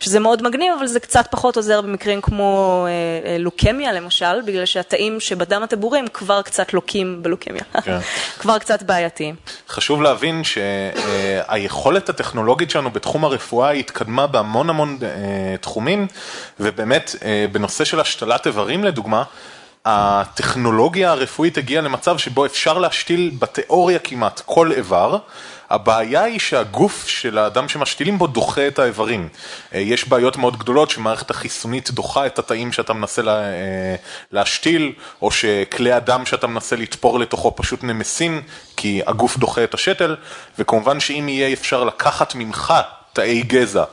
שזה מאוד מגניב, אבל זה קצת פחות עוזר במקרים כמו uh, uh, לוקמיה למשל, בגלל שהתאים שבדם הטבורי הם כבר קצת לוקים בלוקמיה, כן. כבר קצת בעייתיים. חשוב להבין שהיכולת הטכנולוגית שלנו בתחום הרפואה התקדמה בהמון המון תחומים, ובאמת בנושא של השתלת איברים לדוגמה, הטכנולוגיה הרפואית הגיעה למצב שבו אפשר להשתיל בתיאוריה כמעט כל איבר, הבעיה היא שהגוף של האדם שמשתילים בו דוחה את האיברים. אה, יש בעיות מאוד גדולות שמערכת החיסונית דוחה את התאים שאתה מנסה לה, אה, להשתיל, או שכלי הדם שאתה מנסה לתפור לתוכו פשוט נמסים, כי הגוף דוחה את השתל, וכמובן שאם יהיה אפשר לקחת ממך תאי גזע,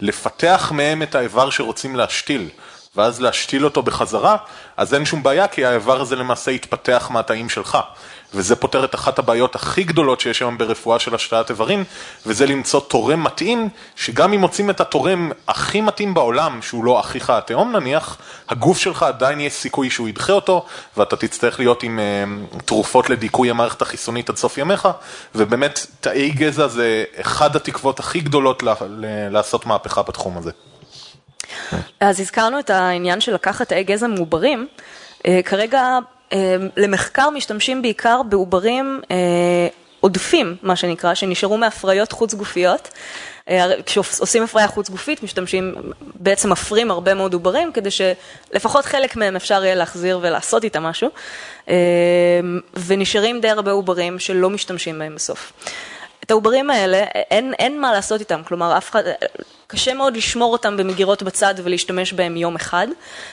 לפתח מהם את האיבר שרוצים להשתיל, ואז להשתיל אותו בחזרה, אז אין שום בעיה, כי האיבר הזה למעשה יתפתח מהתאים שלך. וזה פותר את אחת הבעיות הכי גדולות שיש היום ברפואה של השתלת איברים, וזה למצוא תורם מתאים, שגם אם מוצאים את התורם הכי מתאים בעולם, שהוא לא אחיך התהום נניח, הגוף שלך עדיין יש סיכוי שהוא ידחה אותו, ואתה תצטרך להיות עם uh, תרופות לדיכוי המערכת החיסונית עד סוף ימיך, ובאמת תאי גזע זה אחד התקוות הכי גדולות לעשות מהפכה בתחום הזה. אז הזכרנו את העניין של לקחת תאי גזע מעוברים. אה, כרגע אה, למחקר משתמשים בעיקר בעוברים אה, עודפים, מה שנקרא, שנשארו מהפריות חוץ גופיות. כשעושים הפריה חוץ גופית, משתמשים, בעצם מפרים הרבה מאוד עוברים, כדי שלפחות חלק מהם אפשר יהיה להחזיר ולעשות איתם משהו, ונשארים די הרבה עוברים שלא משתמשים בהם בסוף. את העוברים האלה, אין, אין מה לעשות איתם, כלומר, אף אחד, קשה מאוד לשמור אותם במגירות בצד ולהשתמש בהם יום אחד,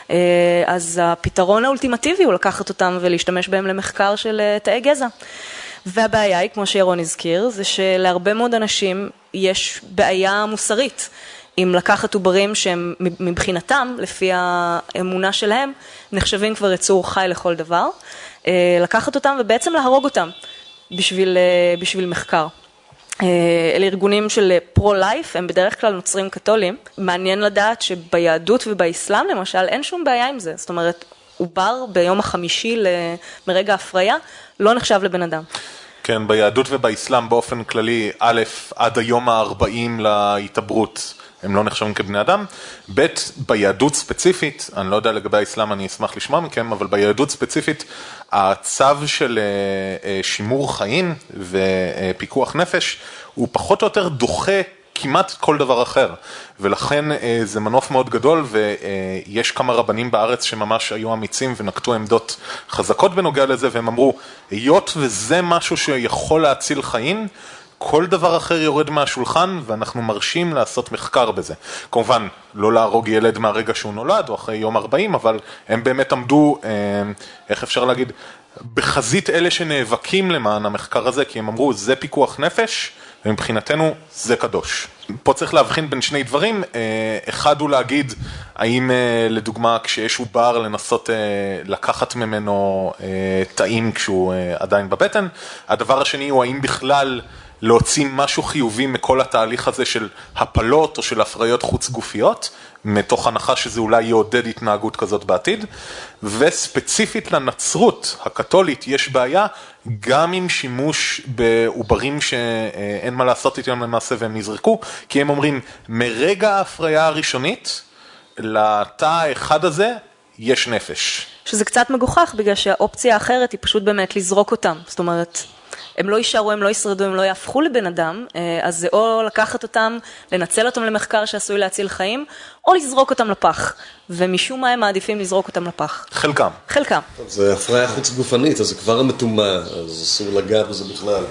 אה, אז הפתרון האולטימטיבי הוא לקחת אותם ולהשתמש בהם למחקר של תאי גזע. והבעיה היא, כמו שירון הזכיר, זה שלהרבה מאוד אנשים יש בעיה מוסרית. אם לקחת עוברים שהם מבחינתם, לפי האמונה שלהם, נחשבים כבר יצור חי לכל דבר, אה, לקחת אותם ובעצם להרוג אותם בשביל, אה, בשביל מחקר. אה, אלה ארגונים של פרו-לייף, הם בדרך כלל נוצרים קתולים. מעניין לדעת שביהדות ובאסלאם למשל אין שום בעיה עם זה. זאת אומרת, עובר ביום החמישי מרגע ההפריה לא נחשב לבן אדם. כן, ביהדות ובאסלאם באופן כללי, א', עד היום ה-40 להתעברות. הם לא נחשבים כבני אדם. ב', ביהדות ספציפית, אני לא יודע לגבי האסלאם, אני אשמח לשמוע מכם, אבל ביהדות ספציפית, הצו של אה, אה, שימור חיים ופיקוח נפש, הוא פחות או יותר דוחה כמעט כל דבר אחר, ולכן אה, זה מנוף מאוד גדול ויש כמה רבנים בארץ שממש היו אמיצים ונקטו עמדות חזקות בנוגע לזה והם אמרו, היות וזה משהו שיכול להציל חיים, כל דבר אחר יורד מהשולחן ואנחנו מרשים לעשות מחקר בזה. כמובן, לא להרוג ילד מהרגע שהוא נולד או אחרי יום 40, אבל הם באמת עמדו, אה, איך אפשר להגיד, בחזית אלה שנאבקים למען המחקר הזה, כי הם אמרו, זה פיקוח נפש. ומבחינתנו זה קדוש. פה צריך להבחין בין שני דברים, אה, אחד הוא להגיד האם אה, לדוגמה כשיש עובר לנסות לקחת ממנו תאים כשהוא עדיין בבטן, הדבר השני הוא האם בכלל להוציא משהו חיובי מכל התהליך הזה של הפלות או של הפריות חוץ גופיות, מתוך הנחה שזה אולי יעודד התנהגות כזאת בעתיד, וספציפית לנצרות הקתולית יש בעיה גם עם שימוש בעוברים שאין מה לעשות איתם למעשה והם נזרקו, כי הם אומרים מרגע ההפריה הראשונית לתא האחד הזה יש נפש. שזה קצת מגוחך בגלל שהאופציה האחרת היא פשוט באמת לזרוק אותם, זאת אומרת... הם לא יישארו, הם לא ישרדו, הם לא יהפכו לבן אדם, אה, אז זה או לקחת אותם, לנצל אותם למחקר שעשוי להציל חיים, או לזרוק אותם לפח. ומשום מה הם מעדיפים לזרוק אותם לפח. חלקם. חלקם. זה הפריה חוץ גופנית, אז זה כבר מטומא, אז אסור לגעת בזה בכלל.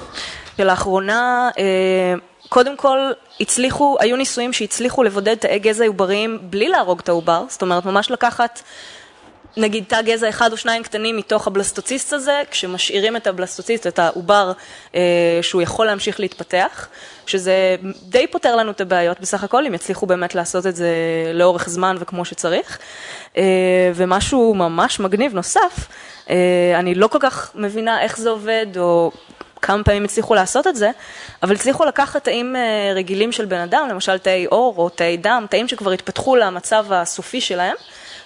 ולאחרונה, אה, קודם כל, הצליחו, היו ניסויים שהצליחו לבודד תאי גזע עובריים בלי להרוג את העובר, זאת אומרת, ממש לקחת נגיד תא גזע אחד או שניים קטנים מתוך הבלסטוציסט הזה, כשמשאירים את הבלסטוציסט, את העובר, אה, שהוא יכול להמשיך להתפתח, שזה די פותר לנו את הבעיות בסך הכל, אם יצליחו באמת לעשות את זה לאורך זמן וכמו שצריך. אה, ומשהו ממש מגניב נוסף, אה, אני לא כל כך מבינה איך זה עובד, או כמה פעמים הצליחו לעשות את זה, אבל הצליחו לקחת תאים אה, רגילים של בן אדם, למשל תאי עור או תאי דם, תאים שכבר התפתחו למצב הסופי שלהם.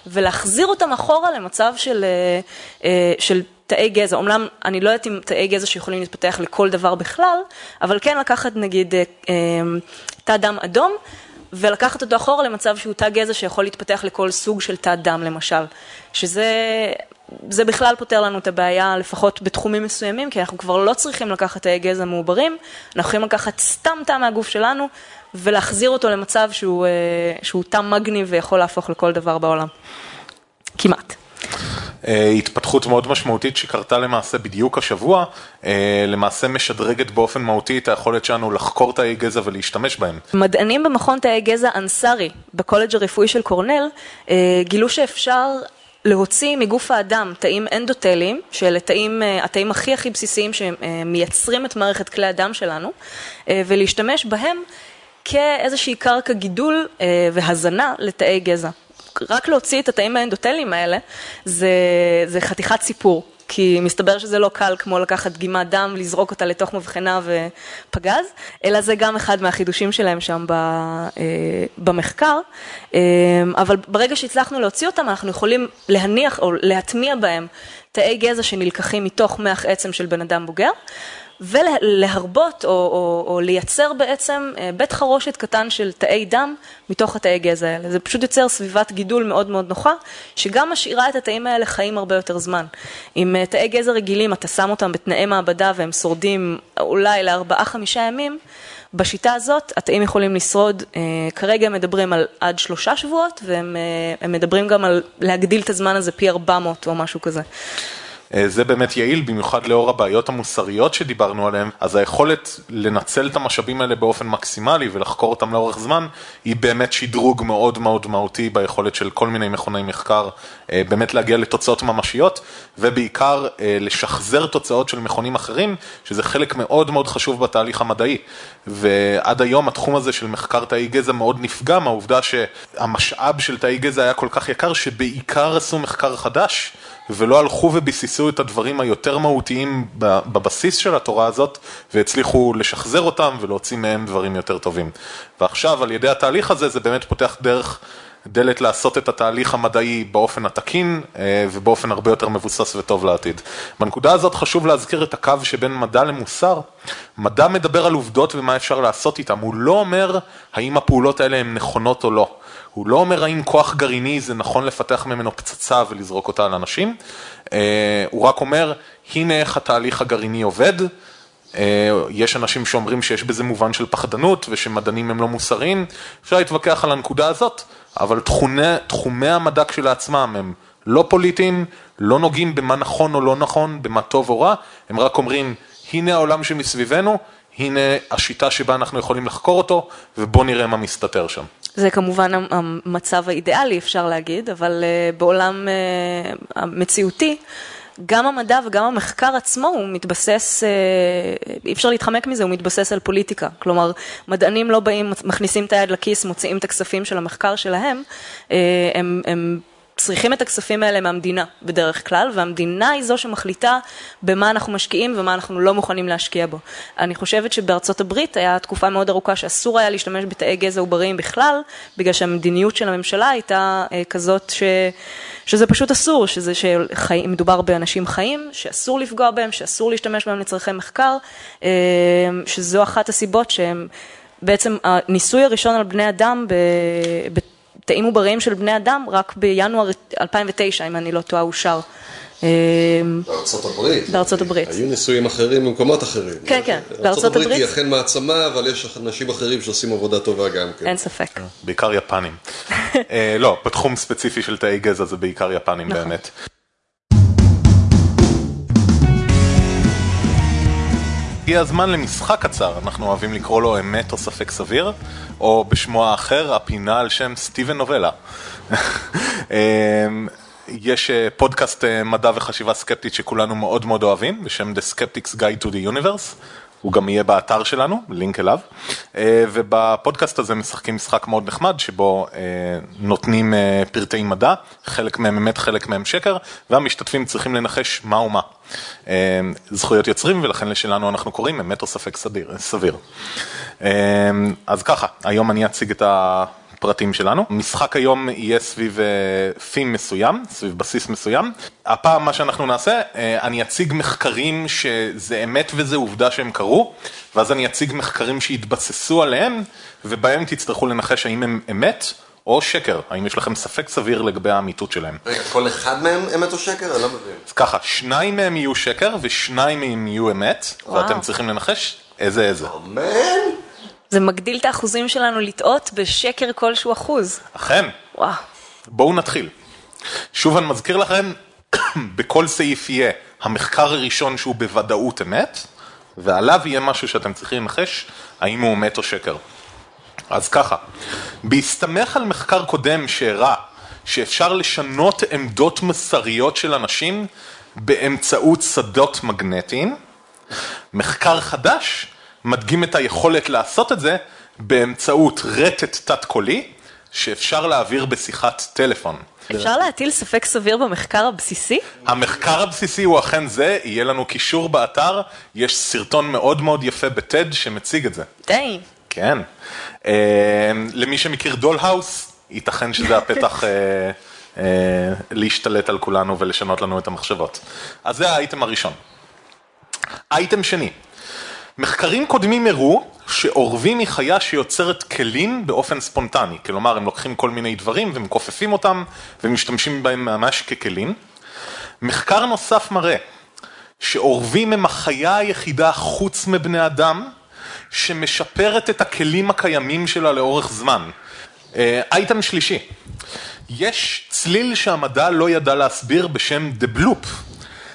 ולהחזיר אותם אחורה למצב של, אה, אה, של תאי גזע. אומנם אני לא יודעת אם תאי גזע שיכולים להתפתח לכל דבר בכלל, אבל כן לקחת נגיד תא דם אדום. ולקחת אותו אחורה למצב שהוא תא גזע שיכול להתפתח לכל סוג של תא דם למשל, שזה זה בכלל פותר לנו את הבעיה, לפחות בתחומים מסוימים, כי אנחנו כבר לא צריכים לקחת תאי גזע מעוברים, אנחנו יכולים לקחת סתם תא מהגוף שלנו ולהחזיר אותו למצב שהוא, אה, שהוא תא מגניב ויכול להפוך לכל דבר בעולם. כמעט. אה, התפתחות מאוד משמעותית שקרתה למעשה בדיוק השבוע, אה, למעשה משדרגת באופן מהותי את היכולת שלנו לחקור תאי גזע ולהשתמש בהם. מדענים במכון תאי גזע אנסארי בקולג' הרפואי של קורנל גילו שאפשר להוציא מגוף האדם תאים אנדוטליים, שאלה תאים, התאים הכי הכי בסיסיים שמייצרים את מערכת כלי הדם שלנו, ולהשתמש בהם כאיזושהי קרקע גידול אה, והזנה לתאי גזע. רק להוציא את התאים האנדוטליים האלה זה, זה חתיכת סיפור. כי מסתבר שזה לא קל כמו לקחת דגימת דם, לזרוק אותה לתוך מבחנה ופגז, אלא זה גם אחד מהחידושים שלהם שם ב, אה, במחקר. אה, אבל ברגע שהצלחנו להוציא אותם, אנחנו יכולים להניח או להטמיע בהם תאי גזע שנלקחים מתוך מח עצם של בן אדם בוגר, ולהרבות או, או, או לייצר בעצם אה, בית חרושת קטן של תאי דם מתוך התאי גזע האלה. זה פשוט יוצר סביבת גידול מאוד מאוד נוחה, שגם משאירה את התאים האלה חיים הרבה יותר זמן. עם אה, תאי גזע רגילים, אתה שם אותם בתנאי מעבדה והם שורדים אולי לארבעה-חמישה ימים, בשיטה הזאת התאים יכולים לשרוד, אה, כרגע מדברים על עד שלושה שבועות, והם מדברים גם על להגדיל את הזמן הזה פי 400 או משהו כזה. אה, זה באמת יעיל, במיוחד לאור הבעיות המוסריות שדיברנו עליהן, אז היכולת לנצל את המשאבים האלה באופן מקסימלי ולחקור אותם לאורך זמן, היא באמת שדרוג מאוד מאוד מהותי ביכולת של כל מיני מכוני מחקר, באמת להגיע לתוצאות ממשיות, ובעיקר אה, לשחזר תוצאות של מכונים אחרים, שזה חלק מאוד מאוד חשוב בתהליך המדעי. ועד היום התחום הזה של מחקר תאי גזע מאוד נפגע מהעובדה שהמשאב של תאי גזע היה כל כך יקר, שבעיקר עשו מחקר חדש. ולא הלכו וביססו את הדברים היותר מהותיים בבסיס של התורה הזאת, והצליחו לשחזר אותם ולהוציא מהם דברים יותר טובים. ועכשיו, על ידי התהליך הזה, זה באמת פותח דרך, דלת לעשות את התהליך המדעי באופן התקין אה, ובאופן הרבה יותר מבוסס וטוב לעתיד. בנקודה הזאת חשוב להזכיר את הקו שבין מדע למוסר. מדע מדבר על עובדות ומה אפשר לעשות איתם, הוא לא אומר האם הפעולות האלה הן נכונות או לא. הוא לא אומר האם כוח גרעיני זה נכון לפתח ממנו פצצה ולזרוק אותה על אנשים, אה, הוא רק אומר, הנה איך התהליך הגרעיני עובד, אה, יש אנשים שאומרים שיש בזה מובן של פחדנות ושמדענים הם לא מוסריים, אפשר להתווכח על הנקודה הזאת, אבל תחומי, תחומי המדע כשלעצמם הם לא פוליטיים, לא נוגעים במה נכון או לא נכון, במה טוב או רע, הם רק אומרים, הנה העולם שמסביבנו, הנה השיטה שבה אנחנו יכולים לחקור אותו, ובואו נראה מה מסתתר שם. זה כמובן המצב האידיאלי, אפשר להגיד, אבל אה, בעולם אה, המציאותי, גם המדע וגם המחקר עצמו הוא מתבסס, אה, אי אפשר להתחמק מזה, הוא מתבסס על פוליטיקה. כלומר, מדענים לא באים, מכניסים את היד לכיס, מוציאים את הכספים של המחקר שלהם, הם, הם צריכים את הכספים האלה מהמדינה בדרך כלל, והמדינה היא זו שמחליטה במה אנחנו משקיעים ומה אנחנו לא מוכנים להשקיע בו. אני חושבת שבארצות הברית היה תקופה מאוד ארוכה שאסור היה להשתמש בתאי גזע עובריים בכלל, בגלל שהמדיניות של הממשלה הייתה אה, כזאת ש... שזה פשוט אסור, שזה שמדובר באנשים חיים, שאסור לפגוע בהם, שאסור להשתמש בהם לצורכי מחקר, אה, שזו אחת הסיבות שהם... בעצם הניסוי הראשון על בני אדם ב... תאים עובריים של בני אדם רק בינואר 2009, אם אני לא טועה, אושר. אמ, בארצות הברית. בארצות הברית. היו ניסויים אחרים במקומות אחרים. כן, כן, בארצות הברית. היא אכן מעצמה, אבל יש אנשים אחרים שעושים עבודה טובה גם כן. אין ספק. בעיקר יפנים. אה, לא, בתחום ספציפי של תאי גזע זה בעיקר יפנים נכון. באמת. הגיע הזמן למשחק קצר, אנחנו אוהבים לקרוא לו אמת או ספק סביר, או בשמו האחר, הפינה על שם סטיבן נובלה. אמ, יש אה, פודקאסט אה, מדע וחשיבה סקפטית שכולנו מאוד מאוד אוהבים, בשם The Skeptics Guide to the Universe. הוא גם יהיה באתר שלנו, לינק אליו, אה, ובפודקאסט הזה משחקים משחק מאוד נחמד, שבו אה, נותנים אה, פרטי מדע, חלק מהם אמת, חלק מהם שקר, והמשתתפים צריכים לנחש מה ומה. זכויות יוצרים, ולכן לשלנו אנחנו קוראים אמת או ספק סביר. אז ככה, היום אני אציג את ה... הפרטים שלנו. משחק היום יהיה סביב פים מסוים, סביב בסיס מסוים. הפעם מה שאנחנו נעשה, אה, אני אציג מחקרים שזה אמת וזה עובדה שהם קרו, ואז אני אציג מחקרים שהתבססו עליהם, ובהם תצטרכו לנחש האם הם אמת. או שקר, האם יש לכם ספק סביר לגבי האמיתות שלהם? רגע, כל אחד מהם אמת או שקר? אני לא מבין. אז ככה, שניים מהם יהיו שקר ושניים מהם יהיו אמת. ואתם צריכים לנחש איזה איזה. אמן? זה מגדיל את האחוזים שלנו לטעות בשקר כלשהו אחוז. אכן. וואו. בואו נתחיל. שוב אני מזכיר לכם, בכל סעיף יהיה המחקר הראשון שהוא בוודאות אמת, ועליו יהיה משהו שאתם צריכים לנחש האם הוא אמת או שקר. אז ככה, בהסתמך על מחקר קודם שהראה שאפשר לשנות עמדות מסריות של אנשים באמצעות שדות מגנטיים, מחקר חדש מדגים את היכולת לעשות את זה באמצעות רטט תת-קולי שאפשר להעביר בשיחת טלפון. אפשר להטיל ספק סביר במחקר הבסיסי? המחקר הבסיסי הוא אכן זה, יהיה לנו קישור באתר, יש סרטון מאוד מאוד יפה בטד שמציג את זה. די. כן. אה, למי שמכיר דולהאוס, ייתכן שזה הפתח אה, אה, להשתלט על כולנו ולשנות לנו את המחשבות. אז זה האייטם הראשון. אייטם שני, מחקרים קודמים הראו שעורבים היא חיה שיוצרת כלים באופן ספונטני, כלומר הם לוקחים כל מיני דברים ומכופפים אותם ומשתמשים בהם ממש ככלים. מחקר נוסף מראה שעורבים הם החיה היחידה חוץ מבני אדם שמשפרת את הכלים הקיימים שלה לאורך זמן. אה, אייטם שלישי, יש צליל שהמדע לא ידע להסביר בשם The Bloop.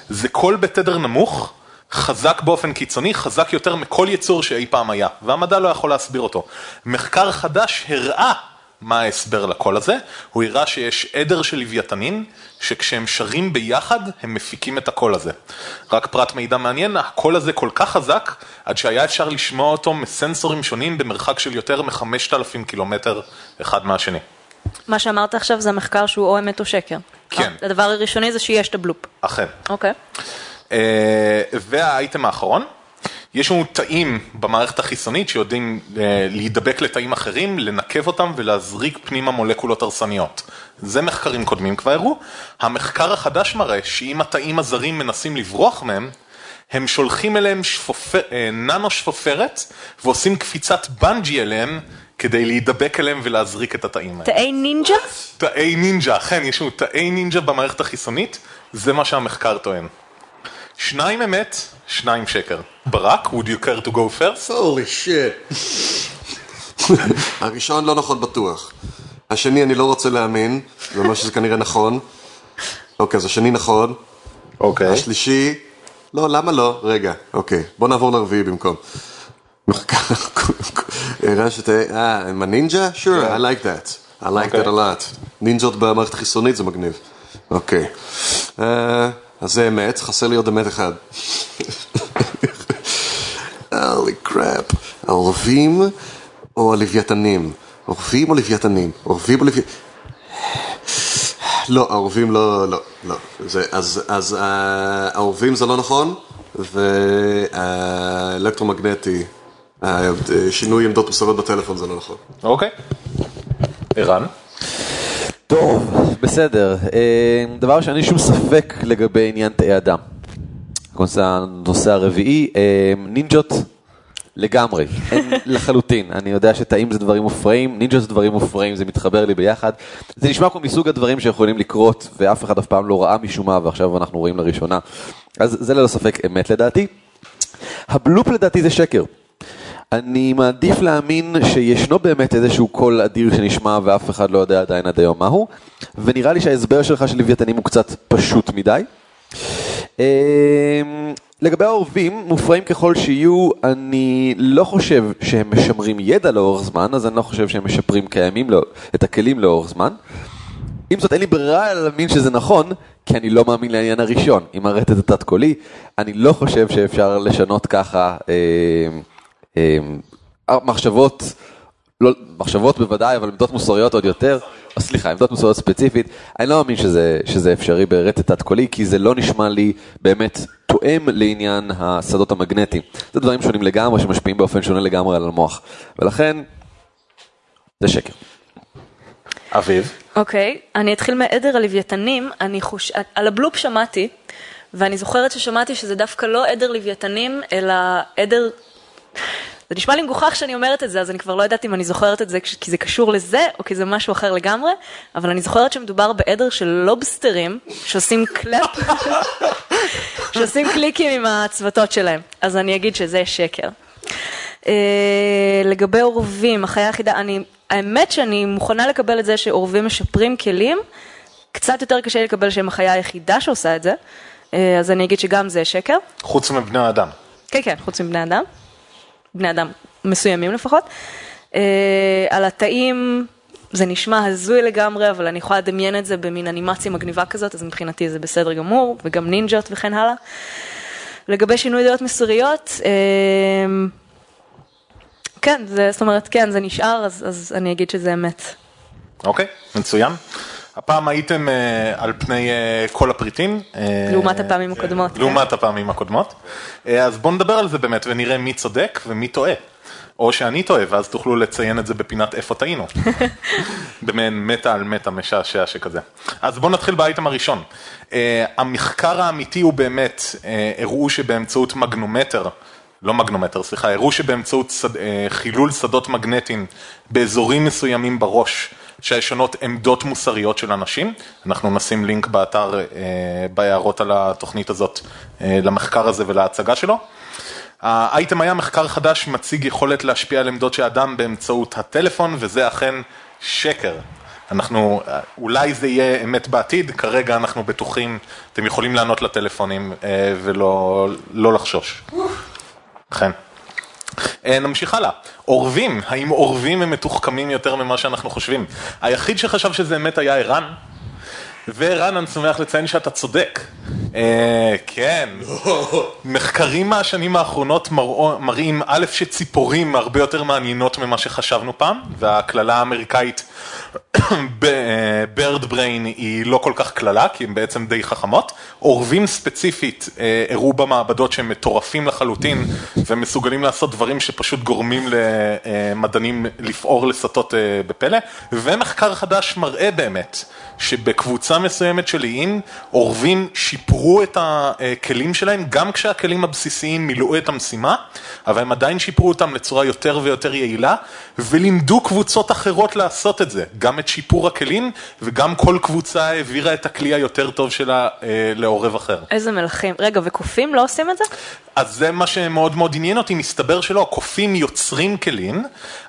זה קול בתדר נמוך, חזק באופן קיצוני, חזק יותר מכל יצור שאי פעם היה, והמדע לא יכול להסביר אותו. מחקר חדש הראה מה ההסבר לקול הזה, הוא הראה שיש עדר של לוויתנין, שכשהם שרים ביחד, הם מפיקים את הקול הזה. רק פרט מידע מעניין, הקול הזה כל כך חזק, עד שהיה אפשר לשמוע אותו מסנסורים שונים במרחק של יותר מ-5,000 קילומטר אחד מהשני. מה שאמרת עכשיו זה מחקר שהוא או אמת או שקר. כן. הדבר הראשוני זה שיש את הבלופ. אכן. אוקיי. אה, והאייטם האחרון, יש לנו תאים במערכת החיסונית שיודעים אה, להידבק לתאים אחרים, לנקב אותם ולהזריק פנימה מולקולות הרסניות. זה מחקרים קודמים כבר הראו. המחקר החדש מראה שאם התאים הזרים מנסים לברוח מהם, הם שולחים אליהם שפופר, אה, ננו שפופרת ועושים קפיצת בנג'י אליהם כדי להידבק אליהם ולהזריק את התאים האלה. תאי נינג'ה? תאי נינג'ה, אכן, יש לנו תאי נינג'ה במערכת החיסונית, זה מה שהמחקר טוען. שניים אמת, שניים שקר. ברק, would you care to go first? הולי שיט. הראשון לא נכון בטוח. השני אני לא רוצה להאמין, זה אומר שזה כנראה נכון. אוקיי, אז השני נכון. אוקיי. השלישי, לא, למה לא? רגע, אוקיי, בוא נעבור לרביעי במקום. אה, עם הנינג'ה? sure, I like that. I like that a lot. נינג'ות במערכת החיסונית זה מגניב. אוקיי. אז זה אמת, חסר לי עוד אמת אחד. הולי קראפ. העורבים או הלוויתנים? עורבים או לוויתנים? עורבים או לוויתנים? לא, העורבים לא, לא, לא. זה, אז, אז אה, העורבים זה לא נכון, והאלקטרומגנטי, אה, שינוי עמדות מוסרות בטלפון זה לא נכון. אוקיי. ערן? טוב, בסדר. אה, דבר ראשון, אין שום ספק לגבי עניין תאי אדם. הנושא, הנושא הרביעי, אה, נינג'ות לגמרי, אין לחלוטין. אני יודע שתאים זה דברים מופרעים, נינג'ות זה דברים מופרעים, זה מתחבר לי ביחד. זה נשמע כמו מסוג הדברים שיכולים לקרות, ואף אחד אף פעם לא ראה משום מה, ועכשיו אנחנו רואים לראשונה. אז זה ללא ספק אמת לדעתי. הבלופ לדעתי זה שקר. אני מעדיף להאמין שישנו באמת איזשהו קול אדיר שנשמע ואף אחד לא יודע עדיין עד היום מהו, ונראה לי שההסבר שלך של לוויתנים הוא קצת פשוט מדי. אמ, לגבי העורבים, מופרעים ככל שיהיו, אני לא חושב שהם משמרים ידע לאורך זמן, אז אני לא חושב שהם משפרים קיימים, לא- את הכלים לאורך זמן. עם זאת, אין לי ברירה להאמין שזה נכון, כי אני לא מאמין לעניין הראשון. עם הרטט התת-קולי, אני לא חושב שאפשר לשנות ככה אה, מחשבות, לא, מחשבות בוודאי, אבל עמדות מוסריות עוד יותר. או, סליחה, עמדות מוסריות ספציפית. אני לא מאמין שזה, שזה אפשרי ברטט תת-קולי, כי זה לא נשמע לי באמת תואם לעניין השדות המגנטיים. זה דברים שונים לגמרי, שמשפיעים באופן שונה לגמרי על המוח. ולכן, זה שקר. אביב? אוקיי, אני אתחיל מעדר הלוויתנים, אני חוש... על הבלופ שמעתי, ואני זוכרת ששמעתי שזה דווקא לא עדר לוויתנים, אלא עדר... זה נשמע לי מגוחך שאני אומרת את זה, אז אני כבר לא יודעת אם אני זוכרת את זה כי זה קשור לזה, או כי זה משהו אחר לגמרי, אבל אני זוכרת שמדובר בעדר של לובסטרים, שעושים קלאפ, שעושים קליקים עם הצבתות שלהם, אז אני אגיד שזה שקר. אה, לגבי עורבים, החיה היחידה, אני, האמת שאני מוכנה לקבל את זה שעורבים משפרים כלים, קצת יותר קשה לי לקבל שהם החיה היחידה שעושה את זה, אה, אז אני אגיד שגם זה שקר. חוץ מבני האדם. כן, כן, חוץ מבני אדם, בני אדם מסוימים לפחות. אה, על התאים, זה נשמע הזוי לגמרי, אבל אני יכולה לדמיין את זה במין אנימציה מגניבה כזאת, אז מבחינתי זה בסדר גמור, וגם נינג'ות וכן הלאה. לגבי שינוי דעות מסוריות, אה, כן, זה, זאת אומרת, כן, זה נשאר, אז, אז אני אגיד שזה אמת. אוקיי, מצוין. הפעם הייתם אה, על פני אה, כל הפריטים. אה, לעומת הפעמים הקודמות, כן. לעומת הפעמים הקודמות. אה, אז בואו נדבר על זה באמת ונראה מי צודק ומי טועה. או שאני טועה, ואז תוכלו לציין את זה בפינת איפה טעינו. במעין מטה על מטה משעשע שכזה. אז בואו נתחיל באייטם הראשון. Uh, המחקר האמיתי הוא באמת, uh, הראו שבאמצעות מגנומטר לא מגנומטר, סליחה, הראו שבאמצעות שד, אה, חילול שדות מגנטיים באזורים מסוימים בראש, שהישנות עמדות מוסריות של אנשים, אנחנו נשים לינק באתר, אה, בהערות על התוכנית הזאת, אה, למחקר הזה ולהצגה שלו. האייטם היה מחקר חדש מציג יכולת להשפיע על עמדות של אדם באמצעות הטלפון, וזה אכן שקר. אנחנו, אולי זה יהיה אמת בעתיד, כרגע אנחנו בטוחים, אתם יכולים לענות לטלפונים אה, ולא לא לחשוש. אכן. אה, נמשיך הלאה. אורבים, האם אורבים הם מתוחכמים יותר ממה שאנחנו חושבים? היחיד שחשב שזה אמת היה ערן, וערן, אני שמח לציין שאתה צודק. אה, כן, מחקרים מהשנים האחרונות מראים א' שציפורים הרבה יותר מעניינות ממה שחשבנו פעם, והקללה האמריקאית בירד בריין היא לא כל כך קללה, כי הן בעצם די חכמות. אורבים ספציפית אה, הראו במעבדות שהם מטורפים לחלוטין, ומסוגלים לעשות דברים שפשוט גורמים למדענים לפעור לסטות אה, בפלא, ומחקר חדש מראה באמת שבקבוצה מסוימת של איים, אורבים שיפרו את הכלים שלהם, גם כשהכלים הבסיסיים מילאו את המשימה, אבל הם עדיין שיפרו אותם לצורה יותר ויותר יעילה, ולימדו קבוצות אחרות לעשות את זה, גם את שיפור הכלים, וגם כל קבוצה העבירה את הכלי היותר טוב שלה אה, לעורב אחר. איזה מלכים. רגע, וקופים לא עושים את זה? אז זה מה שמאוד מאוד עניין אותי, מסתבר שלא, קופים יוצרים כלים,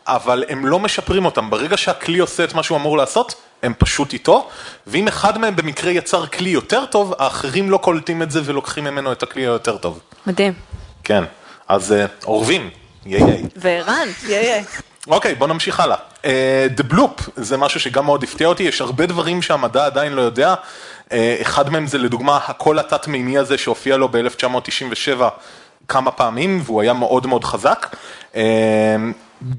אבל הם לא משפרים אותם. ברגע שהכלי עושה את מה שהוא אמור לעשות, הם פשוט איתו, ואם אחד מהם במקרה יצר כלי יותר טוב, האחרים לא קולטים את זה ולוקחים ממנו את הכלי היותר טוב. מדהים. כן, אז אה, אורבים, ייי ייי. וערן, יהיה יהיה. אוקיי, בוא נמשיך הלאה. Uh, The Bloop זה משהו שגם מאוד הפתיע אותי, יש הרבה דברים שהמדע עדיין לא יודע. Uh, אחד מהם זה לדוגמה הקול התת-מימי הזה שהופיע לו ב-1997 כמה פעמים, והוא היה מאוד מאוד חזק.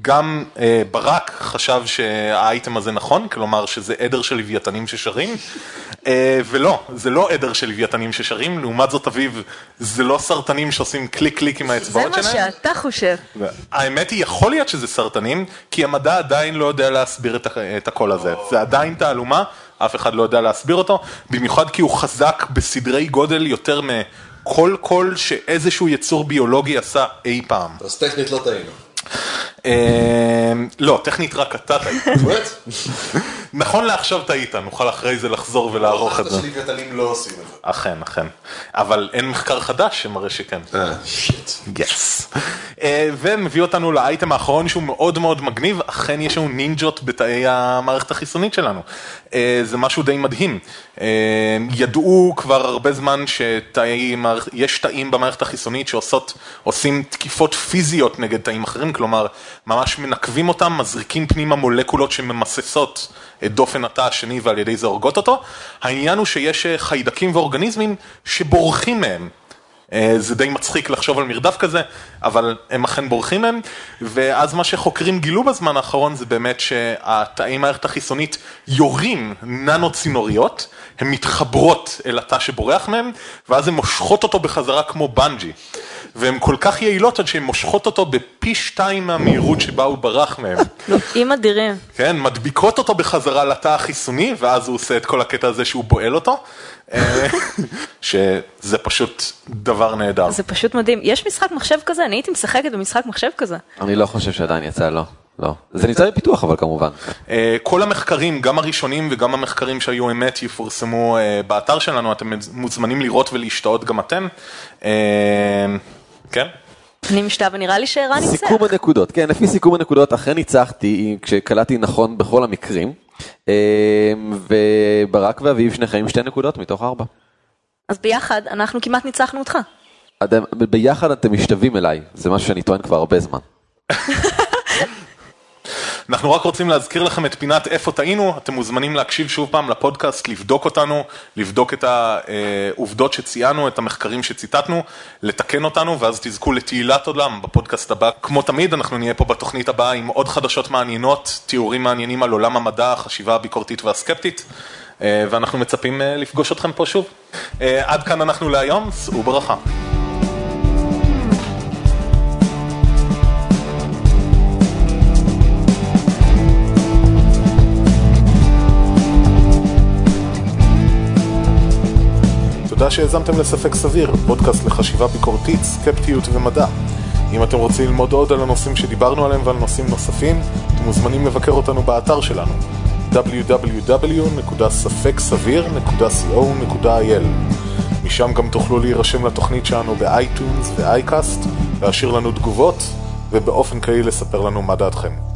גם uh, ברק חשב שהאייטם הזה נכון, כלומר שזה עדר של לוויתנים ששרים, uh, ולא, זה לא עדר של לוויתנים ששרים, לעומת זאת אביב, זה לא סרטנים שעושים קליק קליק עם זה האצבעות מה שלהם. שאתה חושב. האמת היא, יכול להיות שזה סרטנים, כי המדע עדיין לא יודע להסביר את, את הקול הזה. זה עדיין תעלומה, אף אחד לא יודע להסביר אותו, במיוחד כי הוא חזק בסדרי גודל יותר מכל קול שאיזשהו יצור ביולוגי עשה אי פעם. אז טכנית לא טעינו. אה, לא, טכנית רק אתה טעית. נכון לעכשיו טעית, נוכל אחרי זה לחזור ולערוך את זה. שלוויתנים לא עושים את זה. אכן, אכן. אבל אין מחקר חדש שמראה שכן. אה. אה, ומביא אותנו לאייטם האחרון שהוא מאוד מאוד מגניב, אכן יש לנו נינג'ות בתאי המערכת החיסונית שלנו. אה, זה משהו די מדהים. אה, ידעו כבר הרבה זמן שיש תאים במערכת החיסונית שעושות, עושים תקיפות פיזיות נגד תאים אחרים, כלומר, ממש מנקבים אותם, מזריקים פנימה מולקולות שממססות את דופן התא השני ועל ידי זה הורגות אותו. העניין הוא שיש אה, חיידקים ואורגניזמים שבורחים מהם. אה, זה די מצחיק לחשוב על מרדף כזה, אבל הם אכן בורחים מהם, ואז מה שחוקרים גילו בזמן האחרון זה באמת שהתאי מערכת החיסונית יורים ננו צינוריות, הן מתחברות אל התא שבורח מהם, ואז הן מושכות אותו בחזרה כמו בנג'י. והן כל כך יעילות עד שהן מושכות אותו בפי שתיים מהמהירות שבה הוא ברח מהם. נוגעים אדירים. כן, מדביקות אותו בחזרה לתא החיסוני, ואז הוא עושה את כל הקטע הזה שהוא בועל אותו, שזה פשוט דבר נהדר. זה פשוט מדהים. יש משחק מחשב כזה? אני הייתי משחקת במשחק מחשב כזה. אני לא חושב שעדיין יצא, לא. לא. זה נמצא בפיתוח אבל כמובן. אה, כל המחקרים, גם הראשונים וגם המחקרים שהיו אמת, יפורסמו אה, באתר שלנו, אתם מוזמנים לראות ולהשתאות גם אתם. אה, כן? אני משתאה ונראה לי שערן ניצח. סיכום הנקודות, כן, לפי סיכום הנקודות אכן ניצחתי כשקלטתי נכון בכל המקרים. אה, וברק ואביב שניכם עם שתי נקודות מתוך ארבע. אז ביחד אנחנו כמעט ניצחנו אותך. אתם, ביחד אתם משתווים אליי, זה משהו שאני טוען כבר הרבה זמן. אנחנו רק רוצים להזכיר לכם את פינת איפה טעינו, אתם מוזמנים להקשיב שוב פעם לפודקאסט, לבדוק אותנו, לבדוק את העובדות שציינו, את המחקרים שציטטנו, לתקן אותנו, ואז תזכו לתהילת עולם בפודקאסט הבא. כמו תמיד, אנחנו נהיה פה בתוכנית הבאה עם עוד חדשות מעניינות, תיאורים מעניינים על עולם המדע, החשיבה הביקורתית והסקפטית, ואנחנו מצפים אה, לפגוש אתכם פה שוב. אה, עד כאן אנחנו להיום, שאו ברכה. תודה שהאזנתם לספק סביר, פודקאסט לחשיבה ביקורתית, סקפטיות ומדע. אם אתם רוצים ללמוד עוד על הנושאים שדיברנו עליהם ועל נושאים נוספים, אתם מוזמנים לבקר אותנו באתר שלנו www.ספקסביר.co.il משם גם תוכלו להירשם לתוכנית שלנו באייטונס ואייקאסט, להשאיר לנו תגובות ובאופן כללי לספר לנו מה דעתכם.